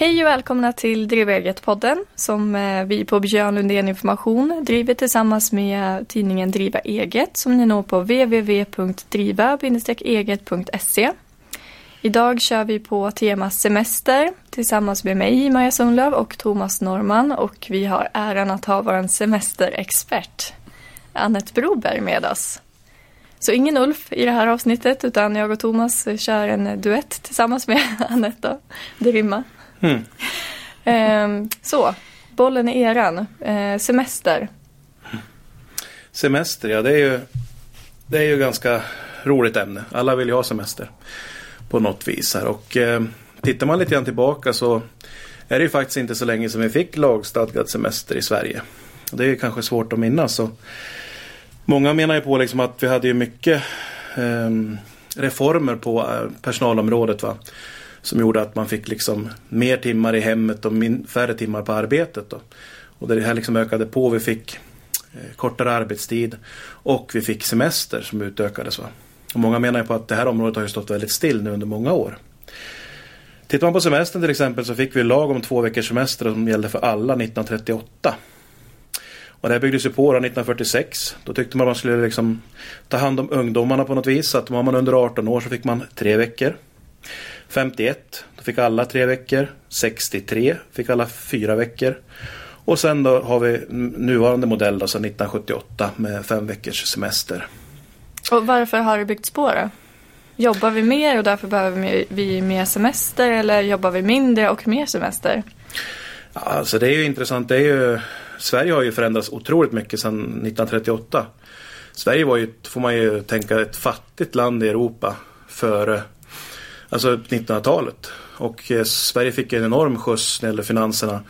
Hej och välkomna till Driva eget-podden som eh, vi på Björn Lundén Information driver tillsammans med tidningen Driva eget som ni når på www.driva-eget.se. Idag kör vi på tema semester tillsammans med mig, Maja Sundlöv och Thomas Norman och vi har äran att ha vår semesterexpert Annette Broberg med oss. Så ingen Ulf i det här avsnittet utan jag och Thomas kör en duett tillsammans med Anette. Det rimmar. Mm. Eh, så, bollen är eran. Eh, semester. Semester, ja det är ju det är ju ganska roligt ämne. Alla vill ju ha semester på något vis här. Och eh, tittar man lite grann tillbaka så är det ju faktiskt inte så länge som vi fick lagstadgad semester i Sverige. Det är kanske svårt att minnas. Så många menar ju på liksom att vi hade ju mycket eh, reformer på eh, personalområdet. Va? Som gjorde att man fick liksom mer timmar i hemmet och min, färre timmar på arbetet. Då. Och det här liksom ökade på. Vi fick eh, kortare arbetstid och vi fick semester som utökades. Va? Och många menar på att det här området har ju stått väldigt still nu under många år. Tittar man på semestern till exempel så fick vi lag om två veckors semester som gällde för alla 1938. Och det här byggdes ju på 1946. Då tyckte man att man skulle liksom ta hand om ungdomarna på något vis. Så att var man under 18 år så fick man tre veckor. 51, då fick alla tre veckor. 63 fick alla fyra veckor. Och sen då har vi nuvarande modell då, sedan 1978 med fem veckors semester. Och varför har det byggts på då? Jobbar vi mer och därför behöver vi mer semester eller jobbar vi mindre och mer semester? Alltså det är ju intressant. Det är ju, Sverige har ju förändrats otroligt mycket sedan 1938. Sverige var ju, får man ju tänka, ett fattigt land i Europa före alltså 1900-talet. Och eh, Sverige fick en enorm skjuts när det gällde finanserna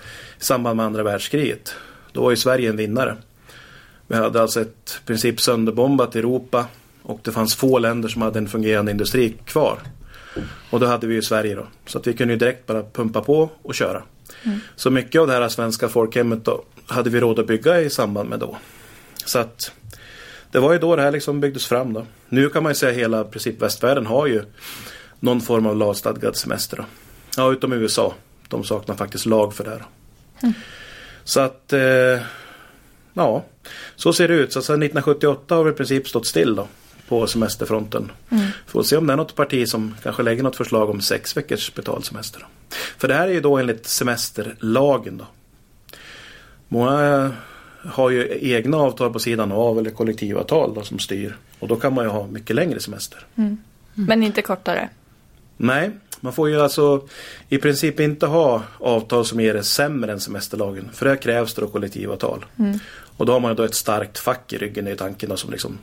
i samband med andra världskriget. Då var ju Sverige en vinnare. Vi hade alltså ett princip sönderbombat Europa och det fanns få länder som hade en fungerande industri kvar. Och då hade vi ju Sverige då. Så att vi kunde ju direkt bara pumpa på och köra. Mm. Så mycket av det här svenska folkhemmet då hade vi råd att bygga i samband med då. Så att det var ju då det här liksom byggdes fram då. Nu kan man ju säga att hela princip västvärlden har ju någon form av lagstadgad semester. Då. Ja, utom USA. De saknar faktiskt lag för det här. Mm. Så att eh, ja, så ser det ut. Så sedan 1978 har vi i princip stått still då på semesterfronten. Mm. Får se om det är något parti som kanske lägger något förslag om sex veckors betald semester. För det här är ju då enligt semesterlagen. Då. Många har ju egna avtal på sidan av eller kollektivavtal då, som styr. Och då kan man ju ha mycket längre semester. Mm. Mm. Men inte kortare? Nej, man får ju alltså i princip inte ha avtal som ger det sämre än semesterlagen. För det krävs då kollektivavtal. Mm. Och då har man då ett starkt fack i ryggen i tanken som liksom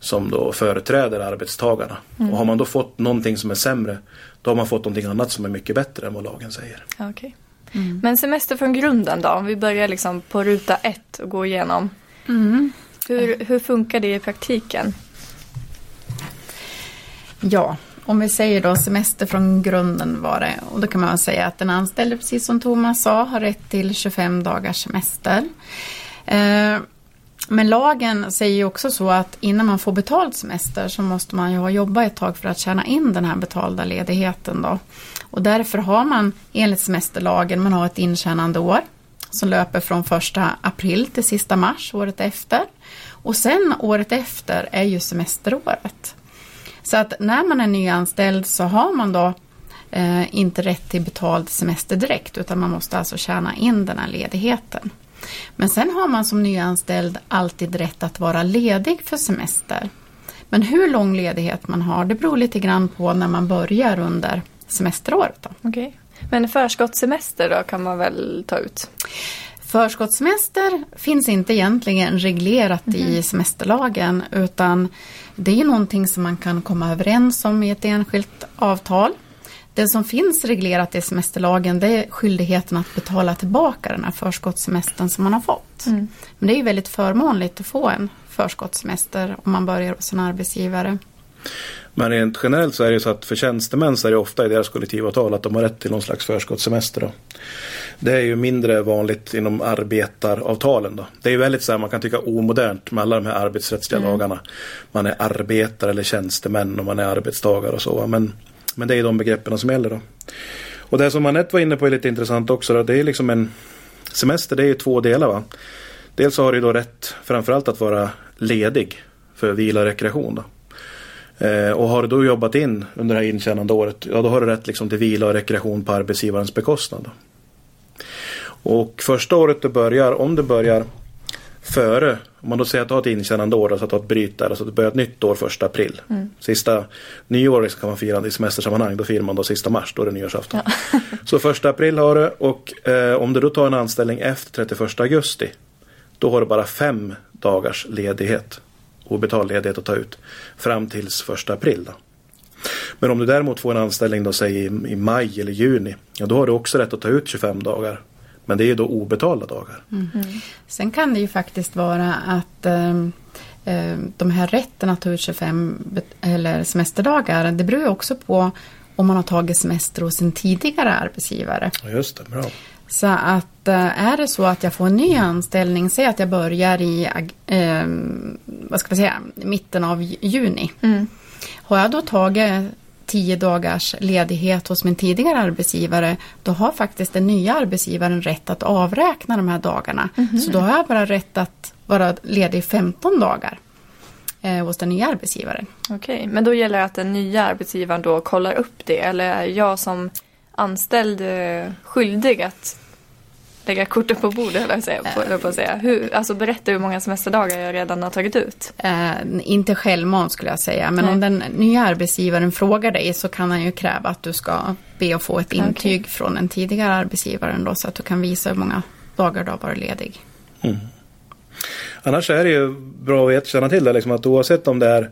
som då företräder arbetstagarna. Mm. Och har man då fått någonting som är sämre då har man fått någonting annat som är mycket bättre än vad lagen säger. Okay. Mm. Men semester från grunden då? Om vi börjar liksom på ruta ett och går igenom. Mm. Hur, hur funkar det i praktiken? Ja, om vi säger då semester från grunden var det. Och då kan man säga att den anställde, precis som Thomas sa, har rätt till 25 dagars semester. Eh, men lagen säger ju också så att innan man får betald semester så måste man ju ha jobbat ett tag för att tjäna in den här betalda ledigheten då. Och därför har man enligt semesterlagen, man har ett intjänande år som löper från första april till sista mars året efter. Och sen året efter är ju semesteråret. Så att när man är nyanställd så har man då eh, inte rätt till betald semester direkt utan man måste alltså tjäna in den här ledigheten. Men sen har man som nyanställd alltid rätt att vara ledig för semester. Men hur lång ledighet man har det beror lite grann på när man börjar under semesteråret. Då. Okay. Men förskottssemester då kan man väl ta ut? Förskottssemester finns inte egentligen reglerat mm. i mhm. semesterlagen utan det är någonting som man kan komma överens om i ett enskilt avtal. Det som finns reglerat i semesterlagen det är skyldigheten att betala tillbaka den här förskottssemestern som man har fått. Mm. Men det är ju väldigt förmånligt att få en förskottssemester om man börjar hos en arbetsgivare. Men rent generellt så är det så att för tjänstemän så är det ofta i deras kollektivavtal att de har rätt till någon slags förskottssemester. Då. Det är ju mindre vanligt inom arbetaravtalen. Då. Det är ju väldigt så här, man kan tycka omodernt med alla de här arbetsrättsliga mm. lagarna. Man är arbetare eller tjänstemän och man är arbetstagare och så. Men, men det är de begreppen som gäller. Då. Och det som Anette var inne på är lite intressant också. Då, det är liksom en semester, det är ju två delar. Va? Dels har du då rätt framförallt att vara ledig för vila och rekreation. Då. Eh, och har du då jobbat in under det här intjänande året, ja då har du rätt liksom till vila och rekreation på arbetsgivarens bekostnad. Och första året du börjar, om du börjar före, om man då säger att du har ett intjänande år, alltså att du har ett bryt där, alltså att du börjar ett nytt år första april. Mm. Sista nyåret kan man fira i semestersammanhang, då firar man då sista mars, då är det nyårsafton. Ja. så första april har du och eh, om du då tar en anställning efter 31 augusti, då har du bara fem dagars ledighet, obetald ledighet att ta ut, fram tills första april. Då. Men om du däremot får en anställning då, säg i, maj eller juni, ja, då har du också rätt att ta ut 25 dagar men det är då obetalda dagar. Mm. Sen kan det ju faktiskt vara att eh, de här rätten att ta ut 25 eller semesterdagar, det beror ju också på om man har tagit semester hos en tidigare arbetsgivare. Just det, bra. Så att är det så att jag får en ny anställning, säg att jag börjar i eh, vad ska man säga, mitten av juni. Mm. Har jag då tagit tio dagars ledighet hos min tidigare arbetsgivare, då har faktiskt den nya arbetsgivaren rätt att avräkna de här dagarna. Mm. Så då har jag bara rätt att vara ledig 15 dagar eh, hos den nya arbetsgivaren. Okej, okay, men då gäller det att den nya arbetsgivaren då kollar upp det eller är jag som anställd eh, skyldig att lägga korten på bordet, eller säga, på, på att säga. Hur, alltså berätta hur många semesterdagar jag redan har tagit ut. Eh, inte självmant skulle jag säga, men Nej. om den nya arbetsgivaren frågar dig så kan han ju kräva att du ska be att få ett intyg okay. från den tidigare arbetsgivaren då, så att du kan visa hur många dagar du har varit ledig. Mm. Annars är det ju bra att känna till det, liksom, att oavsett om det är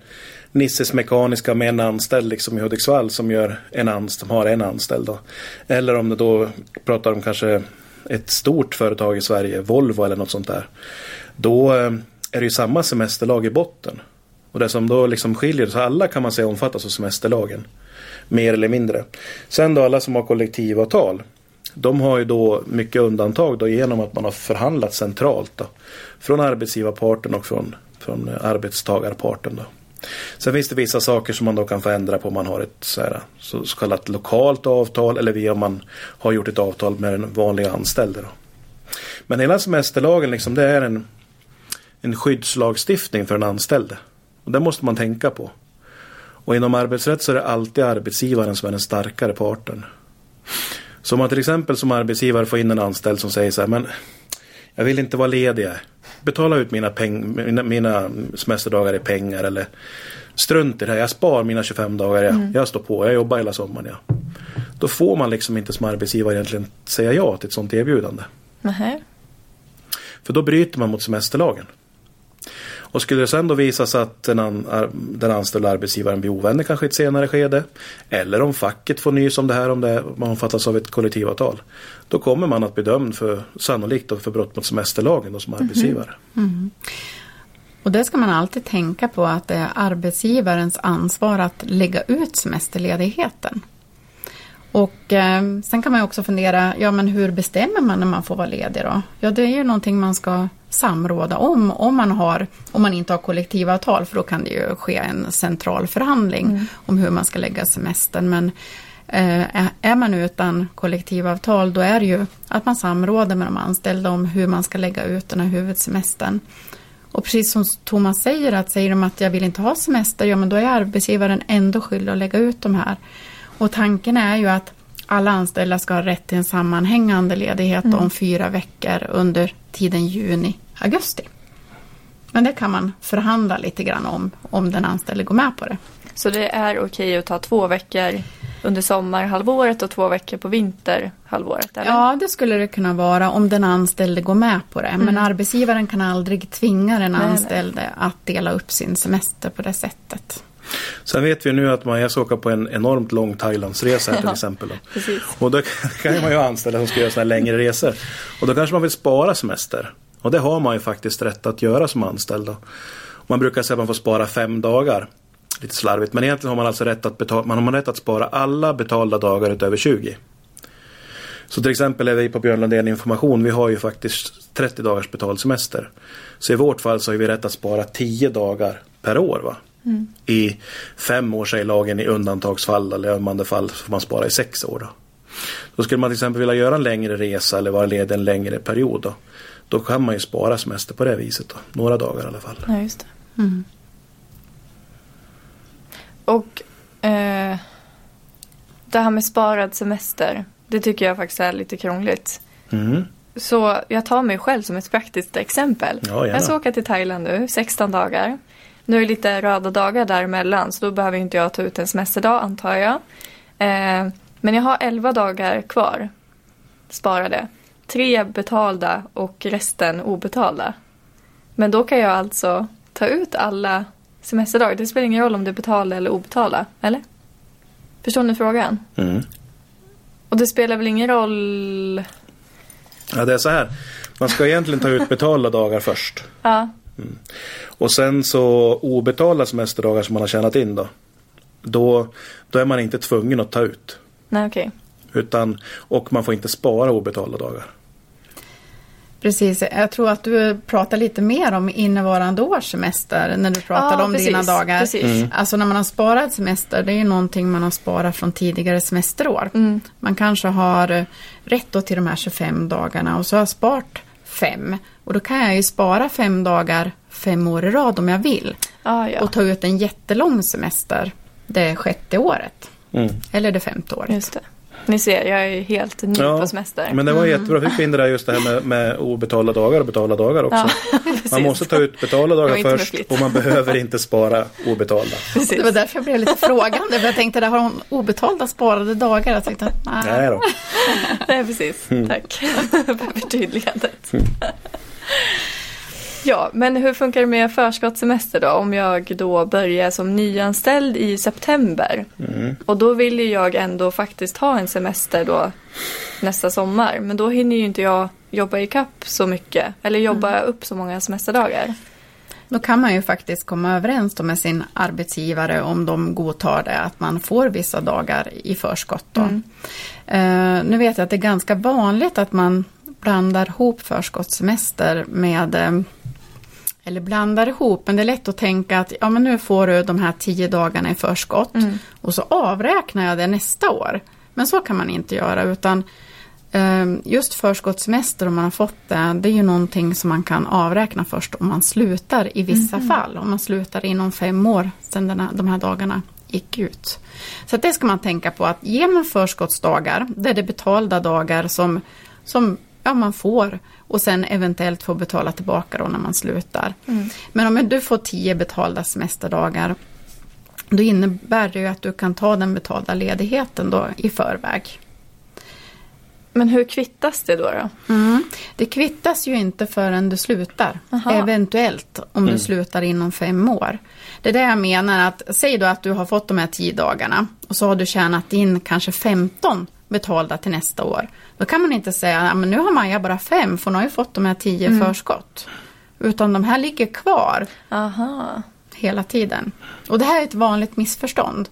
Nisses Mekaniska med en anställd liksom i Hudiksvall som, gör en anställd, har en anställd. Då. Eller om det då pratar om kanske ett stort företag i Sverige, Volvo eller något sånt där. Då eh, är det ju samma semesterlag i botten. Och det som då liksom skiljer, så alla kan man säga omfattas av semesterlagen. Mer eller mindre. Sen då alla som har kollektivavtal. De har ju då mycket undantag då genom att man har förhandlat centralt. Då, från arbetsgivarparten och från, från arbetstagarparten. Då. Sen finns det vissa saker som man då kan få ändra på om man har ett så, här, så, kallat lokalt avtal eller via om man har gjort ett avtal med den vanliga anställde. Då. Men hela semesterlagen liksom, det är en, en skyddslagstiftning för den anställde. Och det måste man tänka på. Och inom arbetsrätt så är det alltid arbetsgivaren som är den starkare parten. Så om man till exempel som arbetsgivare får in en anställd som säger så här, men jag vill inte vara ledig betala ut mina, peng, mina, mina semesterdagar i pengar eller strunt i det här. Jag spar mina 25 dagar. Jag, mm. jag står på. Jag jobbar hela sommaren. Ja. Då får man liksom inte som arbetsgivare egentligen säga ja till ett sånt erbjudande. Mm. För då bryter man mot semesterlagen. Och skulle det sen då visa sig att den, an, den anställda arbetsgivaren blir ovänner kanske i ett senare skede. Eller om facket får nys om det här om det omfattas av ett kollektivavtal. Då kommer man att bli dömd för, sannolikt för brott mot semesterlagen då, som mhm. arbetsgivare. Mm. Mm. Och det ska man alltid tänka på att det är arbetsgivarens ansvar att lägga ut semesterledigheten. Och eh, sen kan man också fundera, ja men hur bestämmer man när man får vara ledig då? Ja det är ju någonting man ska samråda om, om man, har, om man inte har kollektivavtal, för då kan det ju ske en central förhandling mm. om hur man ska lägga semestern. Men eh, är man utan kollektivavtal, då är det ju att man samråder med de anställda om hur man ska lägga ut den här huvudsemestern. Och precis som Thomas säger, att säger de att jag vill inte ha semester, ja men då är arbetsgivaren ändå skyldig att lägga ut de här. Och tanken är ju att alla anställda ska ha rätt till en sammanhängande ledighet mm. om fyra veckor under tiden juni-augusti. Men det kan man förhandla lite grann om, om den anställde går med på det. Så det är okej att ta två veckor under sommarhalvåret och två veckor på vinterhalvåret? Eller? Ja, det skulle det kunna vara om den anställde går med på det. Mm. Men arbetsgivaren kan aldrig tvinga den anställde att dela upp sin semester på det sättet. Sen vet vi nu att Maja ska åka på en enormt lång Thailandsresa här till exempel. och då kan man ju ha anställda som ska göra sådana längre resor. Och då kanske man vill spara semester. Och det har man ju faktiskt rätt att göra som anställd. Man brukar säga att man får spara fem dagar. Lite slarvigt, men egentligen har man alltså rätt att, betala, man har rätt att spara alla betalda dagar utöver 20. Så till exempel är vi på Björn Lundén Information, vi har ju faktiskt 30 dagars betald semester. Så i vårt fall så har vi rätt att spara 10 dagar per år. Va? Mm. I fem år säger lagen i undantagsfall eller ömmande fall får man spara i sex år. Då. Då skulle man till exempel vilja göra en längre resa eller vara ledig en längre period. Då, då kan man ju spara semester på det viset. Då. Några dagar i alla fall. Ja, just det. Mm. Och eh, det här med sparad semester, det tycker jag faktiskt är lite krångligt. Mm. Så jag tar mig själv som ett praktiskt exempel. Ja, jag ska åka till Thailand nu, 16 dagar. Nu är det lite röda dagar däremellan så då behöver inte jag ta ut en semesterdag antar jag. Eh, men jag har 11 dagar kvar sparade. Tre betalda och resten obetalda. Men då kan jag alltså ta ut alla semesterdagar. Det spelar ingen roll om det är betalda eller obetalda, eller? Förstår ni frågan? Mm. Och det spelar väl ingen roll... Ja, det är så här. Man ska egentligen ta ut betalda dagar först. Ja, Och sen så obetalda semesterdagar som man har tjänat in då. Då, då är man inte tvungen att ta ut. nej okej. Utan, och man får inte spara obetalda dagar. Precis, jag tror att du pratar lite mer om innevarande års semester när du pratade Ja, om precis, dina dagar. precis. Alltså när man har sparat semester, det är ju någonting man har sparat från tidigare semesterår. Mm. Man kanske har rätt då till de här 25 dagarna och så har sparat fem. Och då kan jag ju spara fem dagar fem år i rad om jag vill. Ah, ja, Och ta ut en jättelång semester det sjätte året. Mm. Eller det femte året. just det. Ni ser, jag är helt ny på semester. Men det var jättebra. Fick vi in det där just det här med, med obetalda dagar och betalda dagar också. Ja, man måste ta ut betalda dagar först och man behöver inte spara obetalda. Precis. Det var därför jag blev lite frågande. För jag tänkte, där har hon obetalda sparade dagar. Jag tänkte, nej. Nej då. Nej, precis. Mm. Tack för förtydligandet. Ja, men hur funkar det med förskottssemester då? Om jag då börjar som nyanställd i september. Mm. Och då vill ju jag ändå faktiskt ha en semester då nästa sommar. Men då hinner ju inte jag jobba i kapp så mycket. Eller jobba Mm. upp så många semesterdagar. Då kan man ju faktiskt komma överens med sin arbetsgivare om de godtar det, att man får vissa dagar i förskott. Mm. Eh, nu vet jag att det är ganska vanligt att man blandar ihop förskottssemester med eh, eller blandar ihop, men det är lätt att tänka att ja, men nu får du de här tio dagarna i förskott Mm. och så avräknar jag det nästa år. Men så kan man inte göra utan eh, just förskottssemester om man har fått det, det är ju någonting som man kan avräkna först om man slutar i vissa fall. Om man slutar inom fem år sedan de här dagarna gick ut. Så det ska man tänka på att ger man förskottsdagar, det är det betalda dagar som, som ja, man får och sen eventuellt får betala tillbaka då när man slutar. Men om du får tio betalda semesterdagar då innebär det ju att du kan ta den betalda ledigheten då i förväg. Men hur kvittas det då? då? Mm. Det kvittas ju inte förrän du slutar. Aha. Eventuellt om du slutar inom fem år. Det är det jag menar att, säg då att du har fått de här tio dagarna och så har du tjänat in kanske 15 betalda till nästa år. Då kan man inte säga, "Ja, men nu har Maja bara fem för hon har ju fått de här tio Mm. förskott. Utan de här ligger kvar Aha. hela tiden. Och det här är ett vanligt missförstånd.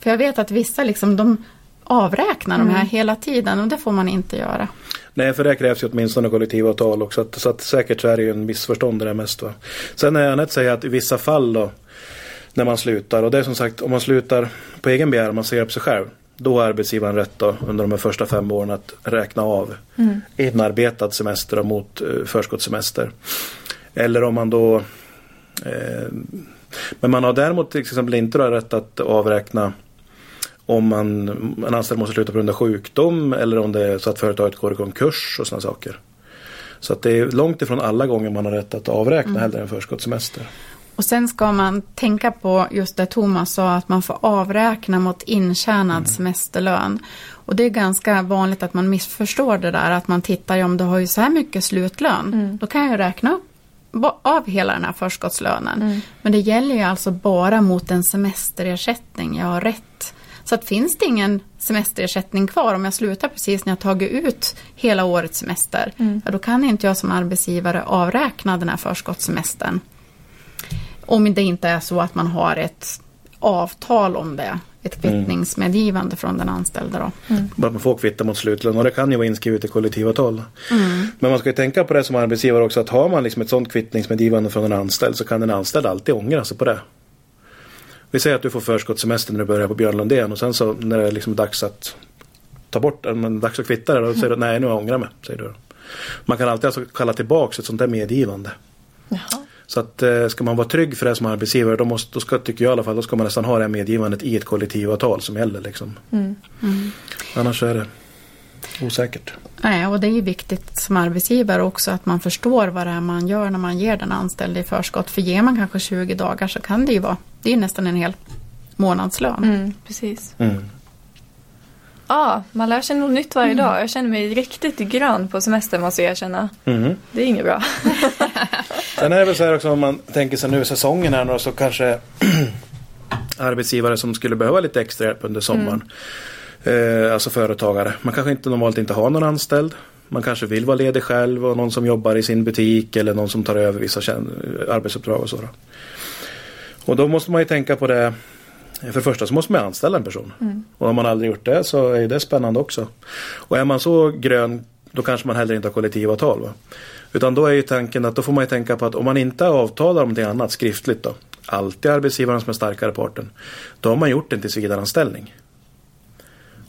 För jag vet att vissa liksom, de avräknar de här hela tiden och det får man inte göra. Nej, för det krävs ju åtminstone kollektivavtal också. Så att, så att säkert så är det ju en missförstånd det där mest. Va? Sen är Anette säger att i vissa fall då när man slutar och det är som sagt om man slutar på egen begäran, man säger upp sig själv. Då har arbetsgivaren rätt då, under de här första fem åren att räkna av inarbetad semester mot uh, förskottssemester. Eller om man då eh, Men man har däremot till exempel inte då rätt att avräkna om man, en anställd måste sluta på grund av sjukdom eller om det är så att företaget går i konkurs och sådana saker. Så att det är långt ifrån alla gånger man har rätt att avräkna heller en förskottssemester. Och sen ska man tänka på just det Thomas sa, att man får avräkna mot intjänad semesterlön. Och det är ganska vanligt att man missförstår det där, att man tittar, ja, om du har ju så här mycket slutlön, då kan jag ju räkna upp av hela den här förskottslönen. Men det gäller ju alltså bara mot en semesterersättning jag har rätt. Så att finns det ingen semesterersättning kvar om jag slutar precis när jag tagit ut hela årets semester, ja, då kan inte jag som arbetsgivare avräkna den här förskottssemestern. Om det inte är så att man har ett avtal om det. Ett kvittningsmedgivande från den anställda då. Bara att man får kvitta mot slutlön och det kan ju vara inskrivet i kollektivavtal. Men man ska ju tänka på det som arbetsgivare också att har man liksom ett sådant kvittningsmedgivande från en anställd så kan en anställd alltid ångra sig på det. Vi säger att du får förskottssemester när du börjar på Björn Lundén och sen så när det är liksom dags att ta bort den, men dags att kvitta det. Då säger du nej nu ångrar jag mig. Säger du. Man kan alltid alltså kalla tillbaka ett sånt där medgivande. Jaha. Så att eh, ska man vara trygg för det som arbetsgivare då, måste, då ska, tycker jag i alla fall, då ska man nästan ha det här medgivandet i ett kollektivavtal som gäller. Liksom. Mm. Annars är det osäkert. Nej, och det är ju viktigt som arbetsgivare också att man förstår vad det är man gör när man ger den anställde i förskott. För ger man kanske 20 dagar så kan det ju vara, det är nästan en hel månadslön. Mm, precis. Mm. Ja, man lär sig något nytt varje dag. Jag känner mig riktigt grön på semester måste jag erkänna. Mm. Det är inget bra. Sen är det väl så här också om man tänker sig nu säsongen här nu så kanske arbetsgivare som skulle behöva lite extra hjälp under sommaren. Eh, alltså företagare. Man kanske inte normalt inte har någon anställd. Man kanske vill vara ledig själv och någon som jobbar i sin butik eller någon som tar över vissa arbetsuppdrag och så. Då. Och då måste man ju tänka på det. För det första så måste man anställa en person. Och om man aldrig gjort det så är det spännande också. Och är man så grön då kanske man heller inte har kollektivavtal. Va? Utan då är ju tanken att då får man ju tänka på att om man inte avtalar om någonting annat skriftligt då. Alltid arbetsgivaren som är starkare parten. Då har man gjort en tillsvidareanställning.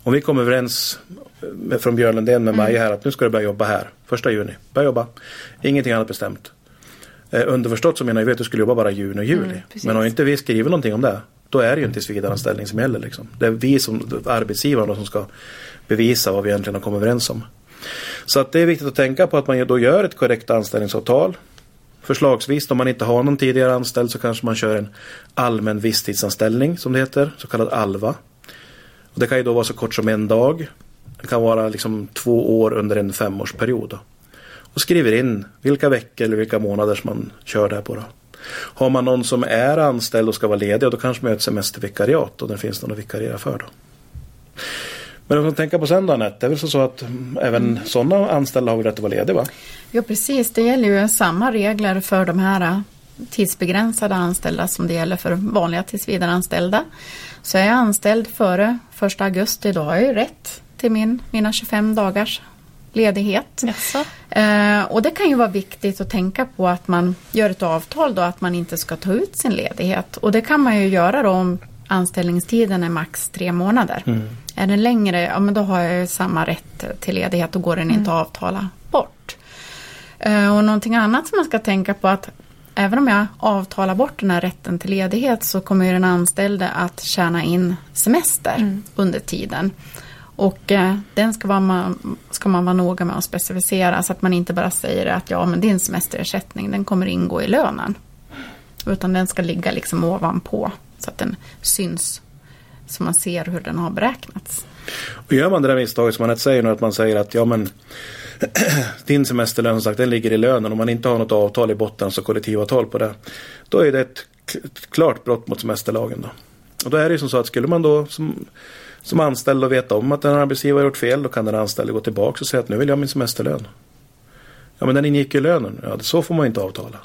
Om vi kommer överens med, från Björn Lundén med Maja här att nu ska du börja jobba här. Första juni. Börja jobba. Ingenting annat bestämt. Eh, underförstått så menar vi att du skulle jobba bara juni och juli. Mm. Men har inte vi skrivit någonting om det. Då är det ju en tillsvidareanställning som gäller. Liksom. Det är vi som arbetsgivaren då som ska bevisa vad vi egentligen har kommit överens om. Så att det är viktigt att tänka på att man då gör ett korrekt anställningsavtal. Förslagsvis om man inte har någon tidigare anställd så kanske man kör en allmän visstidsanställning som det heter, så kallad ALVA. Och det kan ju då vara så kort som en dag. Det kan vara liksom två år under en femårsperiod. Då. Och skriver in vilka veckor eller vilka månader som man kör det här på. Då. Har man någon som är anställd och ska vara ledig då kanske man gör ett semestervikariat och det finns någon att vikariera för. Då. Men om man tänker på sen då Anette, det är väl så, så att mm, även sådana anställda har väl rätt att vara lediga va? Ja, precis. Det gäller ju samma regler för de här äh, tidsbegränsade anställda som det gäller för vanliga tillsvidareanställda. Så är jag anställd före 1 augusti då har jag ju rätt till min, mina 25 dagars ledighet. Eh, och det kan ju vara viktigt att tänka på att man gör ett avtal då att man inte ska ta ut sin ledighet. Och det kan man ju göra då om anställningstiden är max tre månader. Är den längre, ja men då har jag samma rätt till ledighet och går den inte att avtala bort. Eh, och någonting annat som man ska tänka på att även om jag avtalar bort den här rätten till ledighet så kommer ju den anställde att tjäna in semester under tiden. Och eh, den ska, vara man, ska man vara noga med att specificera så att man inte bara säger att ja men din semesterersättning den kommer ingå i lönen. Utan den ska ligga liksom ovanpå så att den syns så man ser hur den har beräknats. Och gör man det där misstaget som man säger nu att man säger att ja men din semesterlön som sagt den ligger i lönen om man inte har något avtal i botten, alltså kollektivavtal på det. Då är det ett, ett klart brott mot semesterlagen. Då. Och då är det som så att skulle man då som, som anställd och veta om att en arbetsgivare har gjort fel då kan den anställde gå tillbaka och säga att nu vill jag ha min semesterlön. Ja men den ingick i lönen. Ja så får man inte avtala.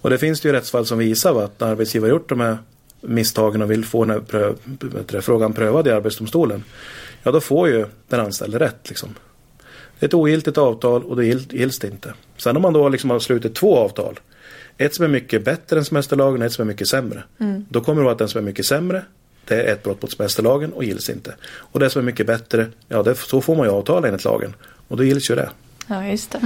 Och det finns det ju rättsfall som visar va, att när arbetsgivare gjort de här misstagen och vill få den här prö, vet du det, frågan prövad i Arbetsdomstolen. Ja då får ju den anställde rätt liksom. Det är ett ogiltigt avtal och det gill- gills det inte. Sen om man då liksom har slutit två avtal. Ett som är mycket bättre än semesterlagen och ett som är mycket sämre. Då kommer det vara att den som är mycket sämre det är ett brott mot semesterlagen och gills inte. Och det som är mycket bättre, ja det, så får man ju avtala enligt lagen. Och då gills ju det. Ja, just det.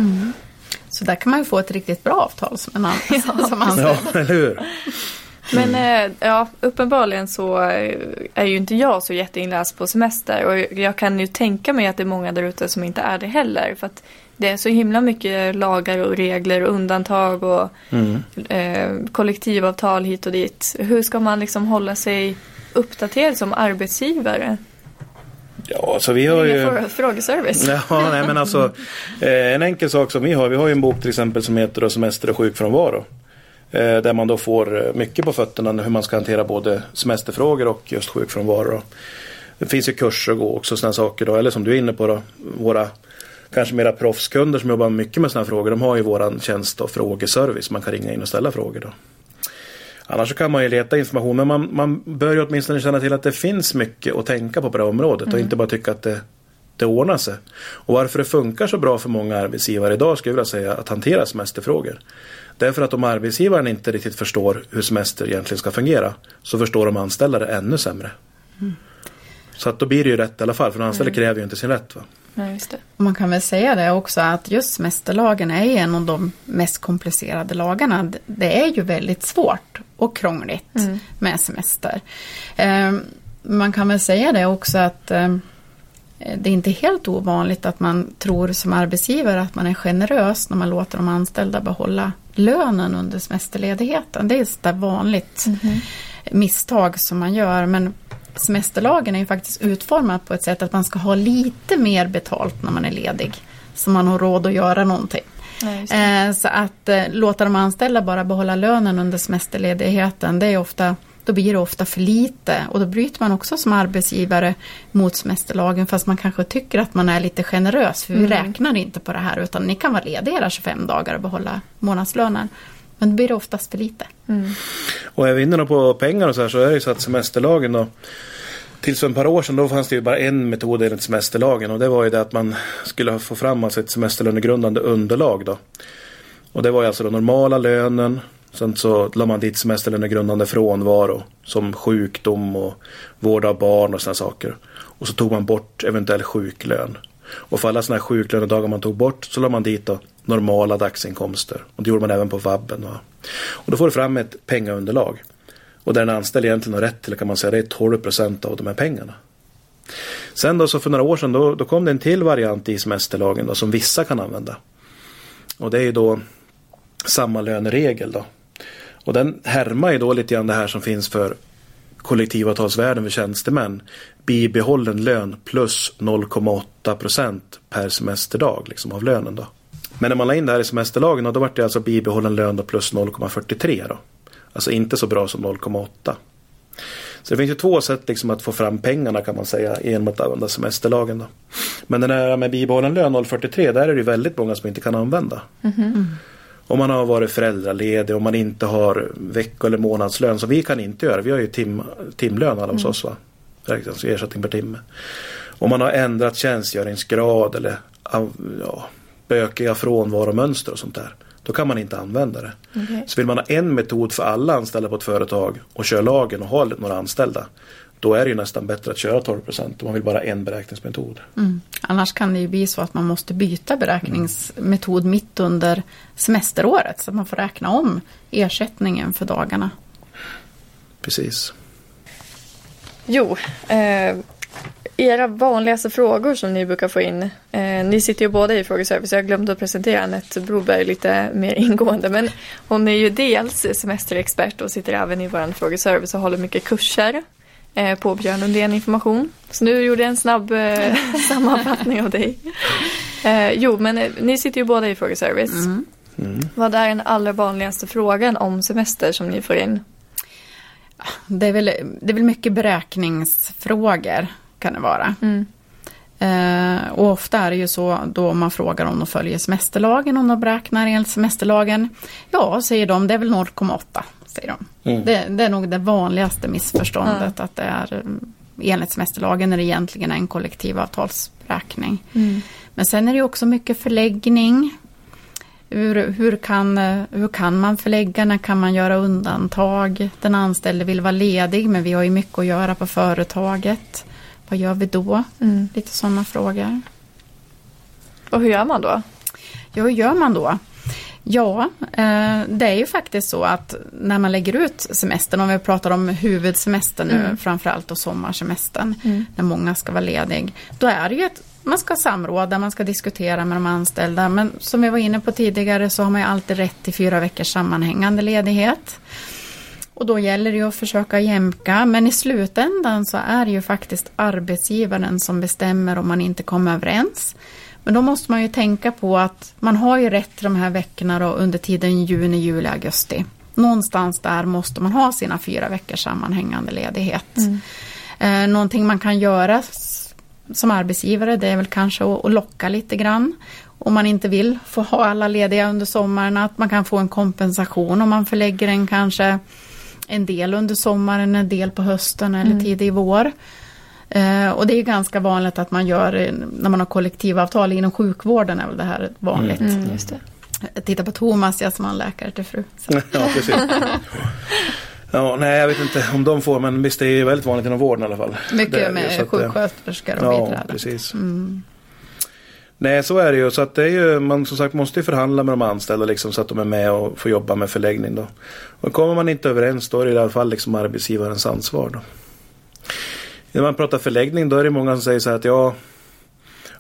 Så där kan man ju få ett riktigt bra avtal som, en som anställd. Ja, eller hur? Men eh, ja, uppenbarligen så eh, är ju inte jag så jätteinläst på semester och jag kan ju tänka mig att det är många där ute som inte är det heller. För att det är så himla mycket lagar och regler och undantag och Mm. eh, kollektivavtal hit och dit. Hur ska man liksom hålla sig uppdaterad som arbetsgivare? Ja, så vi har ju... Frågeservice. Ja, nej men alltså eh, en enkel sak som vi har, vi har ju en bok till exempel som heter Semester och sjukfrånvaro. Eh, där man då får eh, mycket på fötterna hur man ska hantera både semesterfrågor och just sjukfrånvaro. Det finns ju kurser att gå också sådana saker då, eller som du är inne på då, våra kanske mera proffskunder som jobbar mycket med sådana frågor, de har ju våran tjänst och frågeservice, man kan ringa in och ställa frågor då. Annars så kan man ju leta information men man, man bör ju åtminstone känna till att det finns mycket att tänka på på det här området och inte bara tycka att det, det ordnar sig. Och varför det funkar så bra för många arbetsgivare idag skulle jag vilja säga att hantera semesterfrågor. Därför att om arbetsgivaren inte riktigt förstår hur semester egentligen ska fungera så förstår de anställda det ännu sämre. Så att då blir det ju rätt i alla fall för den anställde kräver ju inte sin rätt. Va? Ja, Man kan väl säga det också att just semesterlagen är en av de mest komplicerade lagarna. Det är ju väldigt svårt och krångligt med semester. Eh, Man kan väl säga det också att eh, det är inte helt ovanligt att man tror som arbetsgivare att man är generös när man låter de anställda behålla lönen under semesterledigheten. Det är ett vanligt misstag som man gör. Men semesterlagen är ju faktiskt utformad på ett sätt att man ska ha lite mer betalt när man är ledig. Så man har råd att göra någonting. Ja. Eh, så att eh, låta de anställda bara behålla lönen under semesterledigheten, det är ofta, då blir det ofta för lite. Och då bryter man också som arbetsgivare mot semesterlagen fast man kanske tycker att man är lite generös. För vi räknar inte på det här utan ni kan vara lediga era 25 dagar och behålla månadslönen. Men då blir det oftast för lite. Och är vi inne på pengar och så här så är det ju så att semesterlagen då Tills för ett par år sedan då fanns det ju bara en metod enligt semesterlagen och det var ju det att man skulle få fram alltså ett semesterlönegrundande underlag då. Och det var ju alltså den normala lönen. Sen så la man dit semesterlönegrundande frånvaro som sjukdom och vård av barn och sådana saker. Och så tog man bort eventuell sjuklön. Och för alla sådana här sjuklönedagar man tog bort så la man dit då normala dagsinkomster. Och det gjorde man även på vabben. Va? Och då får du fram ett pengaunderlag. Och där en anställd egentligen har rätt till kan man säga det är 12 procent av de här pengarna. Sen då så för några år sedan då, då kom det en till variant i semesterlagen då, som vissa kan använda. Och det är ju då samma löneregel då. Och den härmar ju då lite grann det här som finns för kollektivavtalsvärden för tjänstemän. Bibehållen lön plus 0,8 procent per semesterdag liksom av lönen då. Men när man la in det här i semesterlagen då, då var det alltså bibehållen lön då plus 0,43 då. Alltså inte så bra som 0,8. Så det finns ju två sätt liksom att få fram pengarna kan man säga genom att använda semesterlagen. Då. Men den här med bibehållen lön 0,43 där är det ju väldigt många som inte kan använda. Mm-hmm. Om man har varit föräldraledig, om man inte har vecko eller månadslön som vi kan inte göra. Vi har ju tim, timlön alla hos oss va. Alltså ersättning per timme. Om man har ändrat tjänstgöringsgrad eller ja, bökiga frånvaromönster och sånt där. Då kan man inte använda det. Okej. Så vill man ha en metod för alla anställda på ett företag och köra lagen och ha några anställda. Då är det ju nästan bättre att köra 12 procent om man vill bara en beräkningsmetod. Mm. Annars kan det ju bli så att man måste byta beräkningsmetod mitt under semesteråret. Så att man får räkna om ersättningen för dagarna. Precis. Jo, eh, era vanligaste frågor som ni brukar få in. Eh, ni sitter ju båda i frågeservice. Jag glömde att presentera Anette Broberg lite mer ingående. Men hon är ju dels semesterexpert och sitter även i vår frågeservice och håller mycket kurser på Björn Lundén Information. Så nu gjorde jag en snabb eh, sammanfattning av dig. Eh, jo, men eh, ni sitter ju båda i frågeservice. Mm. Vad är den allra vanligaste frågan om semester som ni får in? Det är väl, det är väl mycket beräkningsfrågor kan det vara. Mm. Eh, och ofta är det ju så då man frågar om de följer semesterlagen, om de beräknar enligt semesterlagen. Ja, säger de, det är väl 0,8. Säger de. Mm. Det, det är nog det vanligaste missförståndet att det är mm, enligt semesterlagen när det egentligen är en kollektivavtalsberäkning. Men sen är det också mycket förläggning. Hur, hur, kan, eh, hur kan man förlägga? När kan man göra undantag? Den anställde vill vara ledig men vi har ju mycket att göra på företaget. Vad gör vi då? Mm. Lite sådana frågor. Och hur gör man då? Ja, hur gör man då? Ja, eh, det är ju faktiskt så att när man lägger ut semestern, om vi pratar om huvudsemestern nu, Mm. framförallt och sommarsemestern, Mm. när många ska vara ledig, då är det ju att man ska samråda, man ska diskutera med de anställda, men som vi var inne på tidigare så har man ju alltid rätt till fyra veckors sammanhängande ledighet. Och då gäller det ju att försöka jämka, men i slutändan så är det ju faktiskt arbetsgivaren som bestämmer om man inte kommer överens. Men då måste man ju tänka på att man har ju rätt till de här veckorna då under tiden juni, juli, augusti. Någonstans där måste man ha sina fyra veckors sammanhängande ledighet. Eh, någonting man kan göra som arbetsgivare det är väl kanske att, locka lite grann. Om man inte vill få ha alla lediga under sommaren att man kan få en kompensation om man förlägger en kanske en del under sommaren, en del på hösten eller tidig vår. Eh, och det är ganska vanligt att man gör eh, när man har kollektivavtal inom sjukvården är väl det här vanligt. Mm, just det. Jag tittar på Thomas, jag som har en läkare till fru. Så. ja, precis. Ja, nej jag vet inte om de får men visst det är väldigt vanligt inom vården i alla fall. Mycket det, med att, sjuksköterskor och Ja, biträden. precis. Mm. Nej, så är det ju. Så att det är ju, man som sagt måste ju förhandla med de anställda liksom, så att de är med och får jobba med förläggning. Då. Och kommer man inte överens då är det i alla fall liksom arbetsgivarens ansvar. Då. När man pratar förläggning då är det många som säger så här att ja,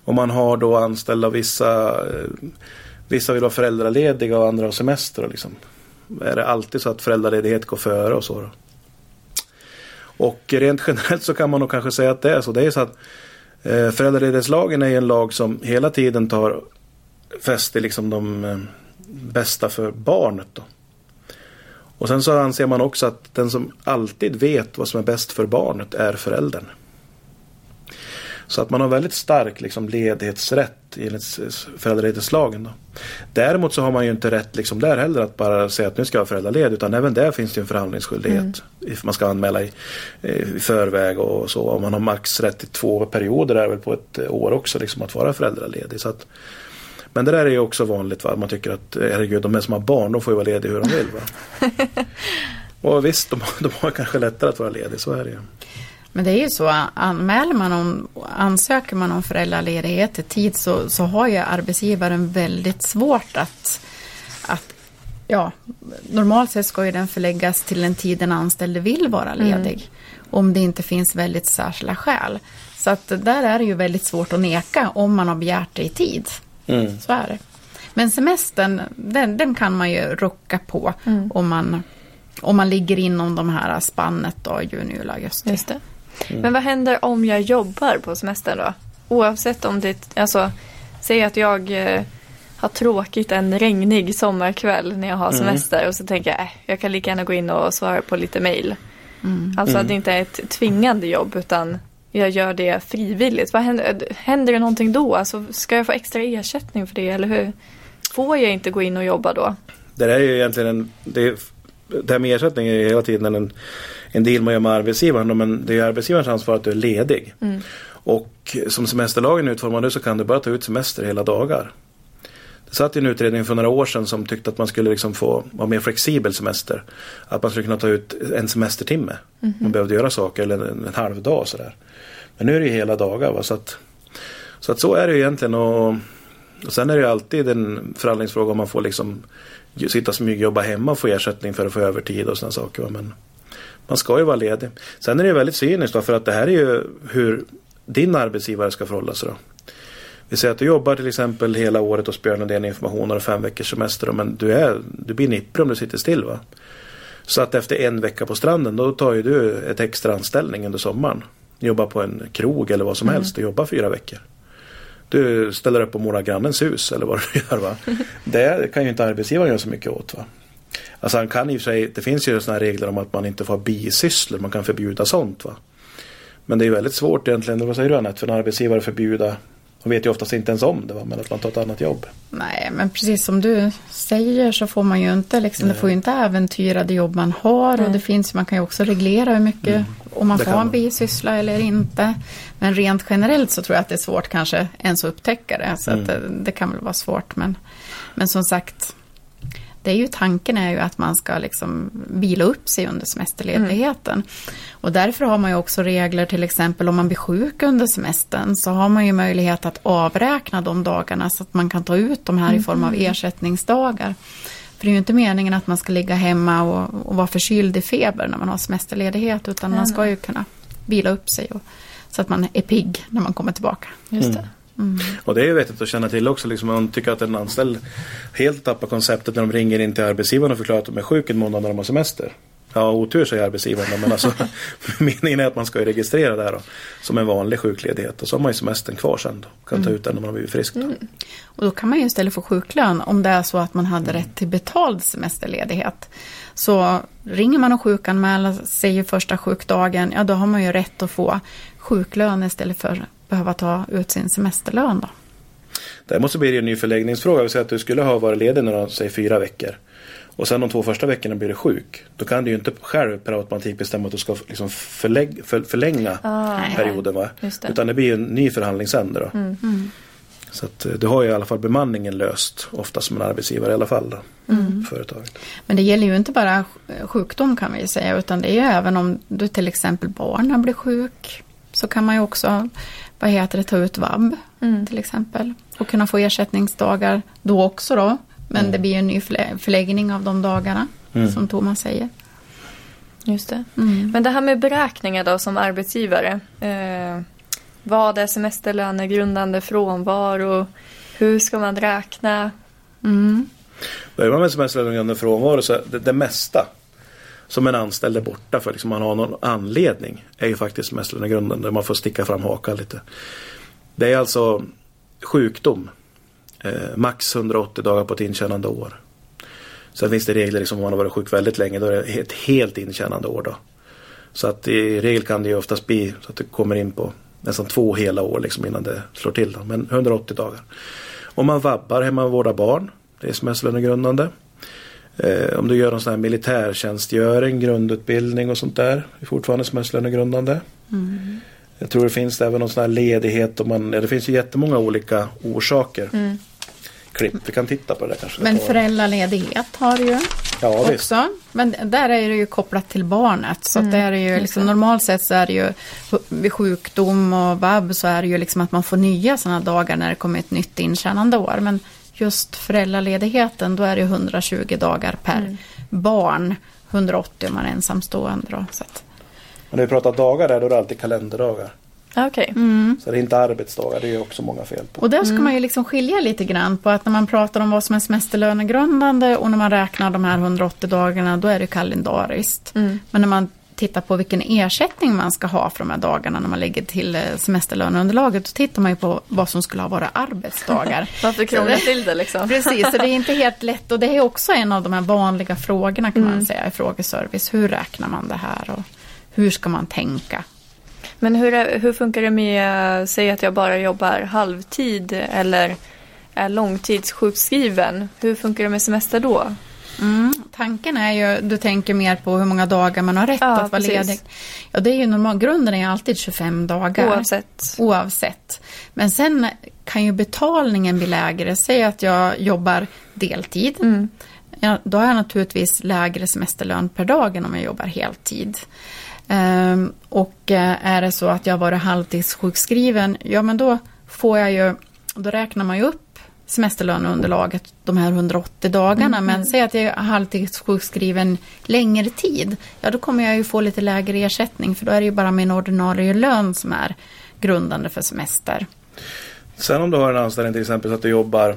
om man har då anställda vissa, eh, vissa vill vara föräldralediga och andra har semester. Liksom. Är det alltid så att föräldraledighet går före och så? Då? Och rent generellt så kan man nog kanske säga att det är så. Det är så att Eh, Föräldraledighetslagen är en lag som hela tiden tar fäste liksom de eh, bästa för barnet. Då. Och sen så anser man också att den som alltid vet vad som är bäst för barnet är föräldern. Så att man har väldigt stark liksom, ledighetsrätt enligt föräldraledighetslagen. Då. Däremot så har man ju inte rätt liksom, där heller att bara säga att nu ska jag vara föräldraledig utan även där finns det en förhandlingsskyldighet. Mm. Man ska anmäla i, i förväg och så. Och man har maxrätt till två perioder där väl på ett år också liksom, att vara föräldraledig. Så att, men det där är ju också vanligt. Va? Man tycker att herregud, de som har barn de får ju vara lediga hur de vill. Va? och visst, de, de har kanske lättare att vara lediga, så är det ju. Men det är ju så, anmäler man om, ansöker man om föräldraledighet i tid så, så har ju arbetsgivaren väldigt svårt att, att ja, normalt sett ska ju den förläggas till en tid den anställde vill vara ledig. Mm. Om det inte finns väldigt särskilda skäl. Så att där är det ju väldigt svårt att neka om man har begärt det i tid. Mm. Så är det. Men semestern, den, den kan man ju rucka på mm. om, man, om man ligger inom de här spannet då, juni, juli, augusti. Just det. Mm. Men vad händer om jag jobbar på semestern då? Oavsett om det, alltså, säg att jag eh, har tråkigt en regnig sommarkväll när jag har semester mm. och så tänker jag, äh, jag kan lika gärna gå in och svara på lite mail. Mm. Alltså att det inte är ett tvingande jobb utan jag gör det frivilligt. Vad händer, händer det någonting då? Alltså, ska jag få extra ersättning för det eller hur? Får jag inte gå in och jobba då? Det är ju egentligen en, det, det här med ersättning är ju hela tiden en en deal man gör med arbetsgivaren men det är arbetsgivarens ansvar att du är ledig. Mm. Och som semesterlagen är utformad nu så kan du bara ta ut semester hela dagar. Det satt en utredning för några år sedan som tyckte att man skulle liksom få vara mer flexibel semester. Att man skulle kunna ta ut en semestertimme. Mm. Man behövde göra saker eller en, en halv dag sådär. Men nu är det ju hela dagar. Va? Så, att, så att så är det ju egentligen. Och, och sen är det ju alltid en förhandlingsfråga om man får liksom sitta smygjobba hemma och få ersättning för att få övertid och sådana saker. Men, man ska ju vara ledig. Sen är det ju väldigt cyniskt då, för att det här är ju hur din arbetsgivare ska förhålla sig. Då. Vi säger att du jobbar till exempel hela året hos Björn Lundén Information och fem veckors semester. Då, men du, är, du blir nipprig om du sitter still. Va? Så att efter en vecka på stranden då tar ju du ett extra anställning under sommaren. Jobbar på en krog eller vad som mm. helst och jobbar fyra veckor. Du ställer upp och målar grannens hus eller vad du gör. Va? Det kan ju inte arbetsgivaren göra så mycket åt. Va? Alltså han kan i och för sig, det finns ju sådana regler om att man inte får ha bisysslor, man kan förbjuda sånt. Va? Men det är väldigt svårt egentligen, vad säger du Anette, för en arbetsgivare förbjuda de vet ju oftast inte ens om det, va? men att man tar ett annat jobb. Nej, men precis som du säger så får man ju inte, liksom, det får ju inte äventyra det jobb man har. Nej. Och det finns, man kan ju också reglera hur mycket, mm. om man det får ha en bisyssla eller inte. Men rent generellt så tror jag att det är svårt kanske ens att upptäcka det. Så mm. att det, det, kan väl vara svårt. Men, men som sagt, det är ju tanken är ju att man ska liksom vila upp sig under semesterledigheten. Mm. Och därför har man ju också regler till exempel om man blir sjuk under semestern så har man ju möjlighet att avräkna de dagarna så att man kan ta ut de här mm. i form av ersättningsdagar. För det är ju inte meningen att man ska ligga hemma och, och vara förkyld i feber när man har semesterledighet utan mm. man ska ju kunna vila upp sig och, så att man är pigg när man kommer tillbaka. Just det. Mm. Och det är vettigt att känna till också. Liksom, man tycker att en anställd helt tappar konceptet när de ringer in till arbetsgivaren och förklarar att de är sjuka en månad när de har semester. Ja, otur säger arbetsgivaren men alltså meningen är att man ska registrera det här då, som en vanlig sjukledighet och så har man ju semestern kvar sen då. Kan ta mm. ut den när man har blivit frisk. Då. Mm. Och då kan man ju istället få sjuklön om det är så att man hade rätt till betald semesterledighet. Så ringer man och sjukanmäler sig första sjukdagen, ja då har man ju rätt att få sjuklön istället för behöva ta ut sin semesterlön då? Det måste bli en ny förläggningsfråga. Vi säger att du skulle ha varit ledig några, säg fyra veckor. Och sen de två första veckorna blir du sjuk. Då kan du ju inte själv per automatik bestämma att du ska liksom förlägg, för, förlänga ah, perioden. Va? Det. Utan det blir en ny förhandlingsände. Då. Mm. Mm. Så att eh, det har ju i alla fall bemanningen löst, ofta som en arbetsgivare i alla fall. Då, Mm. Företaget. Men det gäller ju inte bara sjukdom kan vi säga utan det är ju även om du till exempel barnen blir sjuk så kan man ju också vad heter det, ta ut vab Mm. till exempel och kunna få ersättningsdagar då också då. Men det blir en ny förlä- förläggning av de dagarna Mm. som Thomas säger. Just det. Mm. Men det här med beräkningar då som arbetsgivare. Eh, vad är semesterlönegrundande frånvaro? Hur ska man räkna? Mm. Börjar man med semesterlönegrundande frånvaro så det, det mesta som en anställd är borta för, liksom man har någon anledning, är ju faktiskt semesterlönegrundande. Man får sticka fram hakan lite. Det är alltså sjukdom. Eh, max 180 dagar på ett intjänande år. Sen finns det regler liksom om man har varit sjuk väldigt länge, då är det ett helt intjänande år då. Så att i regel kan det ju oftast bli så att det kommer in på nästan två hela år liksom innan det slår till. Då. Men 180 dagar. Om man vabbar hemma och vårdar barn, det är semesterlönegrundande. Eh, om du gör någon sån här militärtjänstgöring, grundutbildning och sånt där, är fortfarande semesterlönegrundande. Mm. Jag tror det finns även någon sån här ledighet. Om man, ja, det finns ju jättemånga olika orsaker. Mm. Klipp, vi kan titta på det där kanske. Men föräldraledighet har du ju Ja, visst. också. Men där är det ju kopplat till barnet. Så att det är ju liksom, normalt sett så är det ju vid sjukdom och vab så är det ju liksom att man får nya sådana dagar när det kommer ett nytt intjänande år. Men just föräldraledigheten då är det ju 120 dagar per Mm. barn. 180 om man är ensamstående då. Så att, Men när vi pratar dagar där, då är det alltid kalenderdagar. Ah, Okej. Så det är inte arbetsdagar, det är ju också många fel på. Och där ska man ju liksom skilja lite grann på att när man pratar om vad som är semesterlönegrundande och när man räknar de här 180 dagarna då är det kalendariskt. Mm. Men när man tittar på vilken ersättning man ska ha för de här dagarna när man lägger till eh, semesterlöneunderlaget då tittar man ju på vad som skulle ha varit arbetsdagar. Varför krångla till det liksom? Precis, så det är inte helt lätt och det är också en av de här vanliga frågorna kan Mm. man säga i frågeservice. Hur räknar man det här och hur ska man tänka? Men hur, hur funkar det med, säg att jag bara jobbar halvtid eller är långtidssjukskriven. Hur funkar det med semester då? Mm, tanken är ju, du tänker mer på hur många dagar man har rätt Ja, att vara precis. ledig. Ja, det är ju normal, grunden är alltid 25 dagar. Oavsett. Oavsett. Men sen kan ju betalningen bli lägre. Säg att jag jobbar deltid. Mm. Ja, då har jag naturligtvis lägre semesterlön per dag än om jag jobbar heltid. Ehm, och eh, är det så att jag har varit halvtidssjukskriven, ja men då får jag ju, då räknar man ju upp semesterlöneunderlaget de här 180 dagarna. Men säg att jag är halvtidssjukskriven längre tid, ja då kommer jag ju få lite lägre ersättning för då är det ju bara min ordinarie lön som är grundande för semester. Sen om du har en anställning till exempel så att du jobbar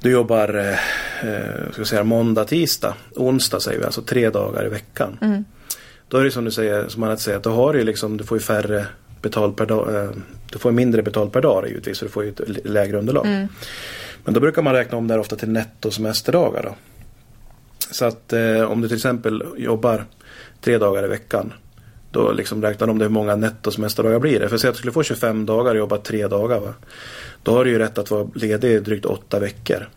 du jobbar eh, eh, ska säga, måndag, tisdag, onsdag säger vi, alltså tre dagar i veckan. Mm. Då är det som du säger, som man säger, att då har du liksom, du får ju färre betalt per dag, eh, du får mindre betalt per dag givetvis, så du får ju ett lägre underlag. Mm. Men då brukar man räkna om det här ofta till nettosemesterdagar då. Så att eh, om du till exempel jobbar tre dagar i veckan då liksom räknar de om det hur många nettosemesterdagar blir det. För säg att du skulle få 25 dagar och jobba tre dagar. Va? Då har du ju rätt att vara ledig i drygt åtta veckor.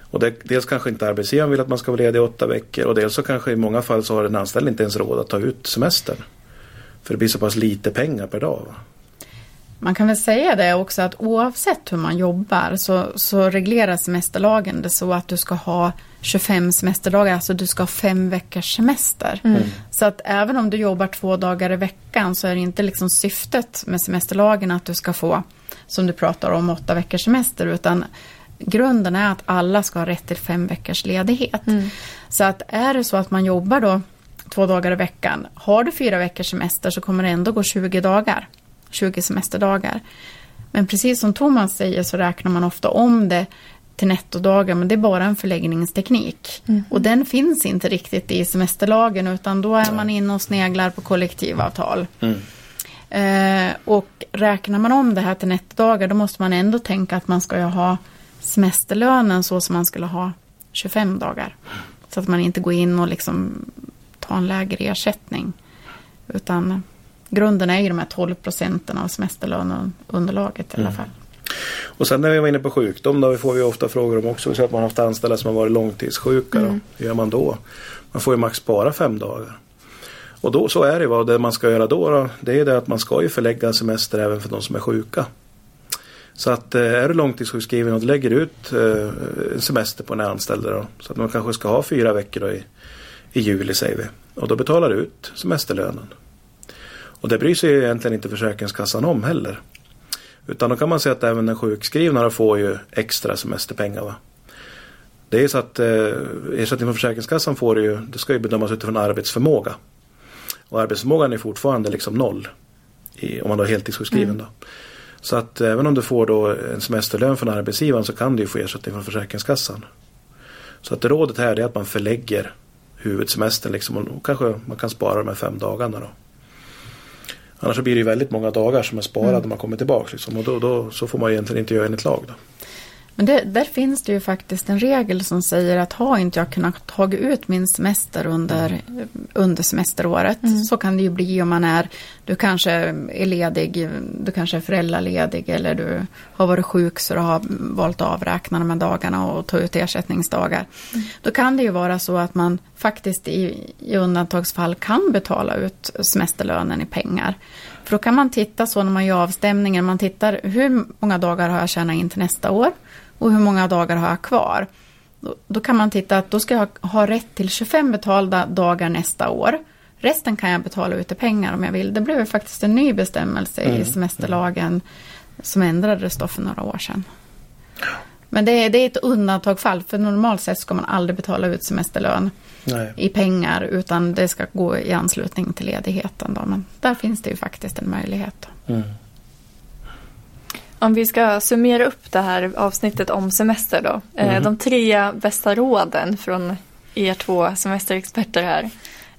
Och det, dels kanske inte arbetsgivaren vill att man ska vara ledig i åtta veckor och dels så kanske i många fall så har en anställd inte ens råd att ta ut semestern. För det blir så pass lite pengar per dag. Va? Man kan väl säga det också att oavsett hur man jobbar så, så reglerar semesterlagen det så att du ska ha 25 semesterdagar, alltså du ska ha fem veckors semester. Så att även om du jobbar två dagar i veckan så är det inte liksom syftet med semesterlagen att du ska få, som du pratar om, åtta veckors semester utan grunden är att alla ska ha rätt till fem veckors ledighet. Så att är det så att man jobbar då två dagar i veckan, har du fyra veckors semester så kommer det ändå gå 20 dagar. 20 semesterdagar. Men precis som Thomas säger så räknar man ofta om det till nettodagar men det är bara en förläggningsteknik. Och den finns inte riktigt i semesterlagen utan då är man inne och sneglar på kollektivavtal. Mm. Eh, och räknar man om det här till nettodagar då måste man ändå tänka att man ska ha semesterlönen så som man skulle ha 25 dagar. Så att man inte går in och liksom tar en lägre ersättning. Utan grunden är ju de här 12 procenten av semesterlöneunderlaget i alla Mm. fall. Och sen när vi var inne på sjukdom då får vi ofta frågor om också. Så att man har haft anställda som har varit långtidssjuka. Då. Hur gör man då? Man får ju max bara fem dagar. Och då, så är det vad det man ska göra då, då det är det att man ska ju förlägga semester även för de som är sjuka. Så att eh, är du långtidssjukskriven och du lägger ut eh, en semester på en anställd då, så att man kanske ska ha fyra veckor då i, i juli säger vi. Och då betalar du ut semesterlönen. Och det bryr sig ju egentligen inte Försäkringskassan om heller. Utan då kan man säga att även den sjukskrivna får ju extra semesterpengar. Va? Det är så att eh, ersättning från Försäkringskassan får ju, det ska ju bedömas utifrån arbetsförmåga. Och arbetsförmågan är fortfarande liksom noll. I, om man då är heltidssjukskriven. Mm. Då. Så att även om du får då en semesterlön från arbetsgivaren så kan du få ersättning från Försäkringskassan. Så att rådet här är att man förlägger huvudsemestern liksom och kanske man kan spara de här fem dagarna då. Annars blir det ju väldigt många dagar som är sparade mm. när man kommer tillbaka liksom, och då, då, så får man egentligen inte göra enligt lag. Då. Men det, där finns det ju faktiskt en regel som säger att har inte jag kunnat ta ut min semester under, under semesteråret mm. så kan det ju bli om man är, du kanske är ledig, du kanske är föräldraledig eller du har varit sjuk så du har valt att avräkna de här dagarna och ta ut ersättningsdagar. Mm. Då kan det ju vara så att man faktiskt i, i undantagsfall kan betala ut semesterlönen i pengar. För då kan man titta så när man gör avstämningen, man tittar hur många dagar har jag tjänat in till nästa år och hur många dagar har jag kvar? Då, då kan man titta att då ska jag ha rätt till 25 betalda dagar nästa år. Resten kan jag betala ut i pengar om jag vill. Det blev faktiskt en ny bestämmelse mm. i semesterlagen som ändrades då för några år sedan. Men det är, det är ett undantagfall för normalt sett ska man aldrig betala ut semesterlön Nej. i pengar utan det ska gå i anslutning till ledigheten. Då. Men där finns det ju faktiskt en möjlighet. Mm. Om vi ska summera upp det här avsnittet om semester då. Mm. De tre bästa råden från er två semesterexperter här.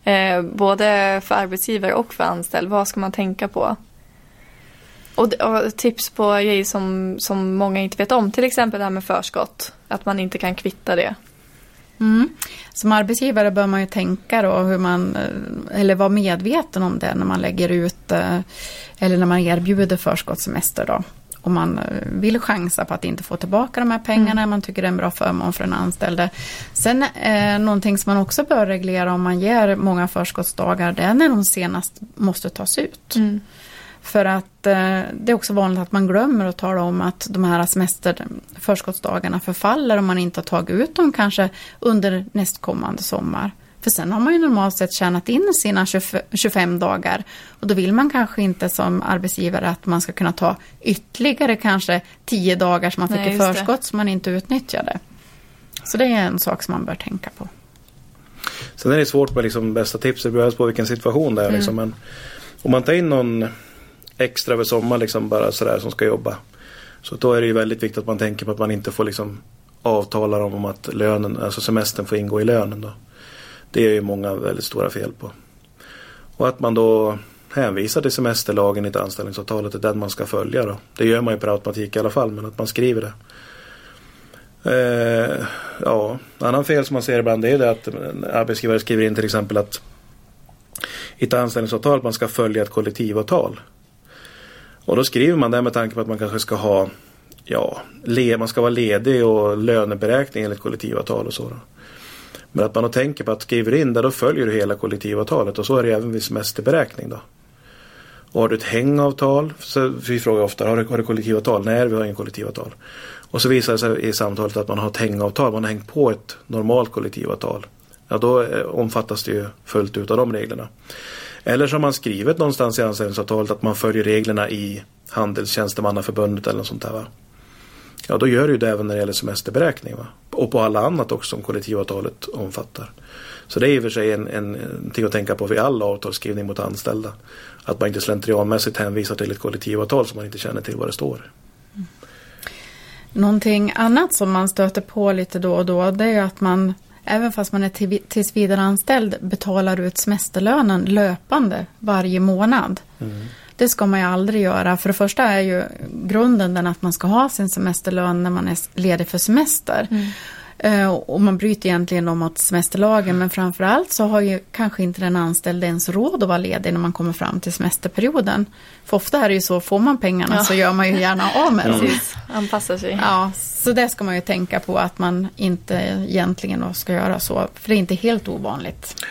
Eh, både för arbetsgivare och för anställd. Vad ska man tänka på? Och, och, tips på grejer som, som många inte vet om. Till exempel det här med förskott. Att man inte kan kvitta det. Mm. Som arbetsgivare bör man ju tänka då hur man, eh, eller vara medveten om det när man lägger ut eller när man erbjuder förskottssemester då om man eh, vill chansa på att inte få tillbaka de här pengarna, mm. man tycker det är en bra förmån för den anställde. Sen eh, någonting som man också bör reglera om man ger många förskottsdagar, det är när de senast måste tas ut. Mm. För att eh, det är också vanligt att man glömmer att tala om att de här semester förskottsdagarna förfaller om man inte har tagit ut dem kanske under nästkommande sommar. För sen har man ju normalt sett tjänat in sina 25 dagar och då vill man kanske inte som arbetsgivare att man ska kunna ta ytterligare kanske 10 dagar som man fick Nej, i förskott som man inte utnyttjade. Så det är en sak som man bör tänka på. Sen är det svårt med liksom bästa tips, det beror på vilken situation det är. Mm. Liksom. Men om man tar in någon extra över sommaren liksom bara sådär som ska jobba. Så då är det ju väldigt viktigt att man tänker på att man inte får liksom avtala om att lönen, alltså semestern får ingå i lönen då. Det är ju många väldigt stora fel på. Och att man då hänvisar till semesterlagen i ett anställningsavtal, att det är den man ska följa. Då. Det gör man ju per automatik i alla fall, men att man skriver det. Eh, ja, annan fel som man ser ibland är det att arbetsgivare skriver in till exempel att i ett anställningsavtal att man ska följa ett kollektivavtal. Och då skriver man det med tanke på att man kanske ska ha ja, man ska vara ledig och löneberäkning enligt kollektivavtal och så. Då. Men att man tänker på att skriver in det då följer du hela kollektivavtalet och så är det även vid semesterberäkning då. Och har du ett hängavtal, så vi frågar ofta, har du, har du kollektivavtal? Nej, vi har inget kollektivavtal. Och så visar det sig i samtalet att man har ett hängavtal, man har hängt på ett normalt kollektivavtal. Ja, då eh, omfattas det ju fullt ut av de reglerna. Eller så har man skrivit någonstans i anställningsavtalet att man följer reglerna i Handelstjänstemannaförbundet eller något sånt där. Va? Ja, då gör du det även när det gäller semesterberäkning. Va? Och på alla annat också som kollektivavtalet omfattar. Så det är i och för sig en, en, en ting att tänka på vid all avtalsskrivning mot anställda. Att man inte slentrianmässigt hänvisar till ett kollektivavtal som man inte känner till vad det står. Mm. Någonting annat som man stöter på lite då och då det är att man även fast man är tills vidare anställd betalar ut semesterlönen löpande varje månad. Mm. Det ska man ju aldrig göra. För det första är ju grunden den att man ska ha sin semesterlön när man är ledig för semester. Mm. Eh, och man bryter egentligen om mot semesterlagen men framförallt så har ju kanske inte den anställde ens råd att vara ledig när man kommer fram till semesterperioden. För ofta är det ju så, får man pengarna ja. så gör man ju gärna av med dem. Anpassar sig. Ja, så det ska man ju tänka på att man inte egentligen ska göra så. För det är inte helt ovanligt.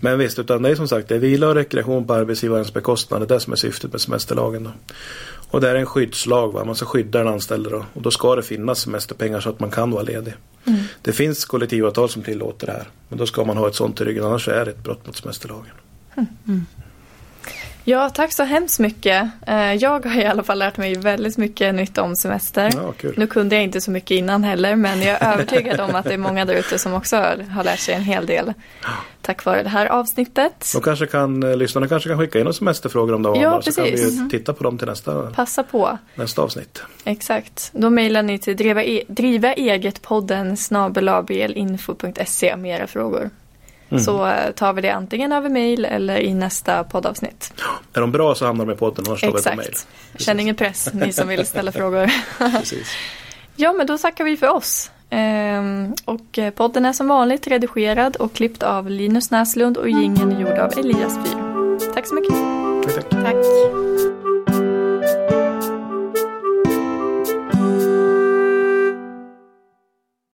Men visst, utan det är som sagt det är vila och rekreation på arbetsgivarens bekostnad. Det är det som är syftet med semesterlagen. Då. Och det är en skyddslag. Va? Man ska skydda den anställde då. och då ska det finnas semesterpengar så att man kan vara ledig. Mm. Det finns kollektivavtal som tillåter det här. Men då ska man ha ett sånt i ryggen annars är det ett brott mot semesterlagen. Mm. Ja, tack så hemskt mycket. Eh, jag har i alla fall lärt mig väldigt mycket nytt om semester. Ja. Nu kunde jag inte så mycket innan heller, men jag är övertygad om att det är många där ute som också har lärt sig en hel del tack vare det här avsnittet. De kanske kan, eh, lyssnarna kanske kan skicka in några semesterfrågor om det ja, så kan vi mm. titta på dem till nästa, Passa på. nästa avsnitt. Exakt. Då mejlar ni till driva, e driva eget podden snabelavlinfo.se med era frågor. Mm. Så eh, tar vi det antingen över mail eller i nästa poddavsnitt. Är de bra så hamnar de i podden, annars tar vi på mail. Känn ingen press, ni som vill ställa frågor. Ja, men då tackar vi för oss. Ehm, och eh, podden är som vanligt redigerad och klippt av Linus Näslund och gingen gjord av Elias Fyr. Tack så mycket. Tack. tack. tack.